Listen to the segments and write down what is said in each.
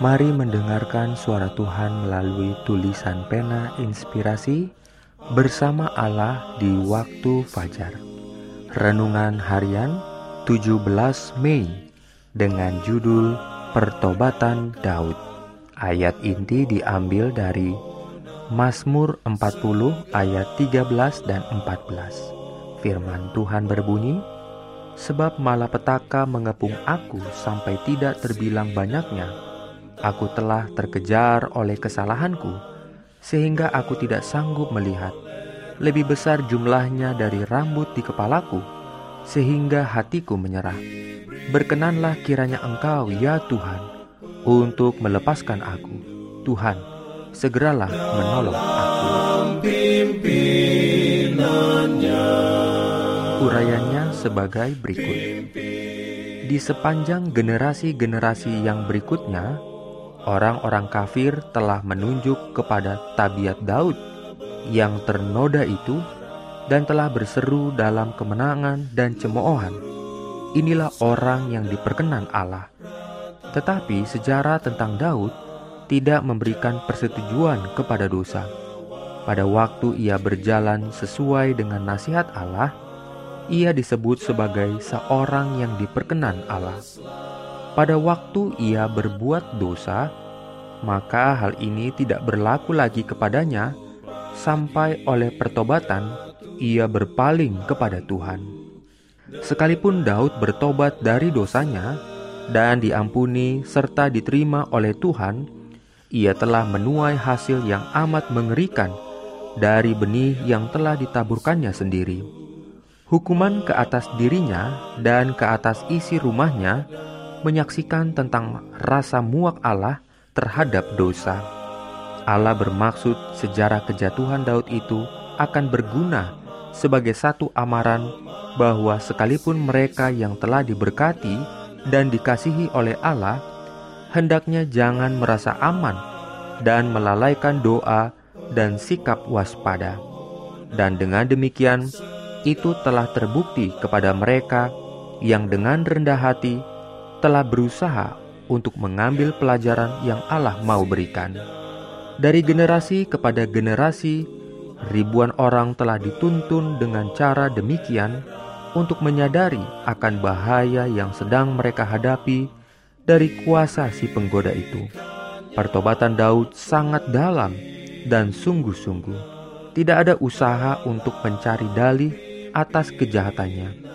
Mari mendengarkan suara Tuhan melalui tulisan pena inspirasi bersama Allah di waktu fajar. Renungan harian 17 Mei dengan judul Pertobatan Daud. Ayat inti diambil dari Mazmur 40 ayat 13 dan 14. Firman Tuhan berbunyi, Sebab malapetaka mengepung aku sampai tidak terbilang banyaknya Aku telah terkejar oleh kesalahanku, sehingga aku tidak sanggup melihat. Lebih besar jumlahnya dari rambut di kepalaku, sehingga hatiku menyerah. Berkenanlah kiranya Engkau, ya Tuhan, untuk melepaskan aku. Tuhan, segeralah menolong aku. Urayanya sebagai berikut. Di sepanjang generasi-generasi yang berikutnya, orang-orang kafir telah menunjuk kepada tabiat Daud yang ternoda itu dan telah berseru dalam kemenangan dan cemoohan. Inilah orang yang diperkenan Allah. Tetapi sejarah tentang Daud tidak memberikan persetujuan kepada dosa. Pada waktu ia berjalan sesuai dengan nasihat Allah, ia disebut sebagai seorang yang diperkenan Allah. Pada waktu ia berbuat dosa, maka hal ini tidak berlaku lagi kepadanya sampai oleh pertobatan ia berpaling kepada Tuhan. Sekalipun Daud bertobat dari dosanya dan diampuni serta diterima oleh Tuhan, ia telah menuai hasil yang amat mengerikan dari benih yang telah ditaburkannya sendiri. Hukuman ke atas dirinya dan ke atas isi rumahnya menyaksikan tentang rasa muak Allah terhadap dosa. Allah bermaksud sejarah kejatuhan Daud itu akan berguna sebagai satu amaran bahwa sekalipun mereka yang telah diberkati dan dikasihi oleh Allah, hendaknya jangan merasa aman dan melalaikan doa dan sikap waspada. Dan dengan demikian, itu telah terbukti kepada mereka yang dengan rendah hati telah berusaha untuk mengambil pelajaran yang Allah mau berikan. Dari generasi kepada generasi, ribuan orang telah dituntun dengan cara demikian untuk menyadari akan bahaya yang sedang mereka hadapi dari kuasa si penggoda itu. Pertobatan Daud sangat dalam dan sungguh-sungguh. Tidak ada usaha untuk mencari dalih atas kejahatannya.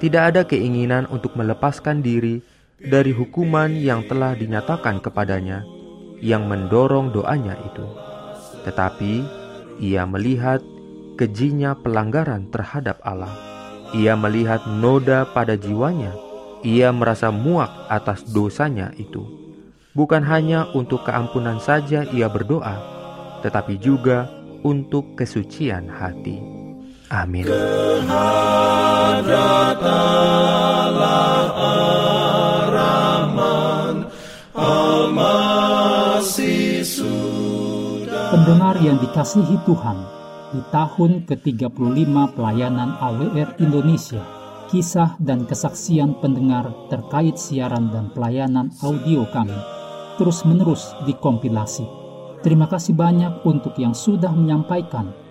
Tidak ada keinginan untuk melepaskan diri dari hukuman yang telah dinyatakan kepadanya, yang mendorong doanya itu. Tetapi ia melihat kejinya pelanggaran terhadap Allah. Ia melihat noda pada jiwanya. Ia merasa muak atas dosanya itu. Bukan hanya untuk keampunan saja ia berdoa, tetapi juga untuk kesucian hati. Amin. Pendengar yang dikasihi Tuhan, di tahun ke-35 pelayanan AWR Indonesia, kisah dan kesaksian pendengar terkait siaran dan pelayanan audio kami terus-menerus dikompilasi. Terima kasih banyak untuk yang sudah menyampaikan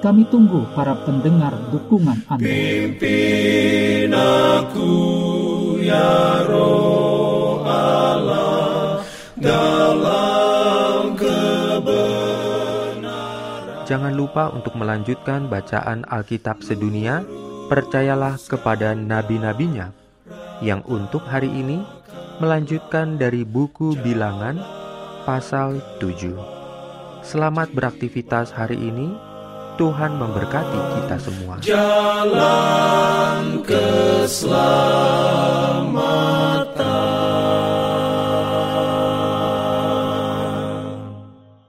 Kami tunggu para pendengar dukungan Anda. Pimpin aku ya roh Allah dalam kebenaran. jangan lupa untuk melanjutkan bacaan Alkitab sedunia. Percayalah kepada nabi-nabinya yang untuk hari ini melanjutkan dari buku Bilangan pasal 7. Selamat beraktivitas hari ini. Tuhan memberkati kita semua. Jalan keselamatan.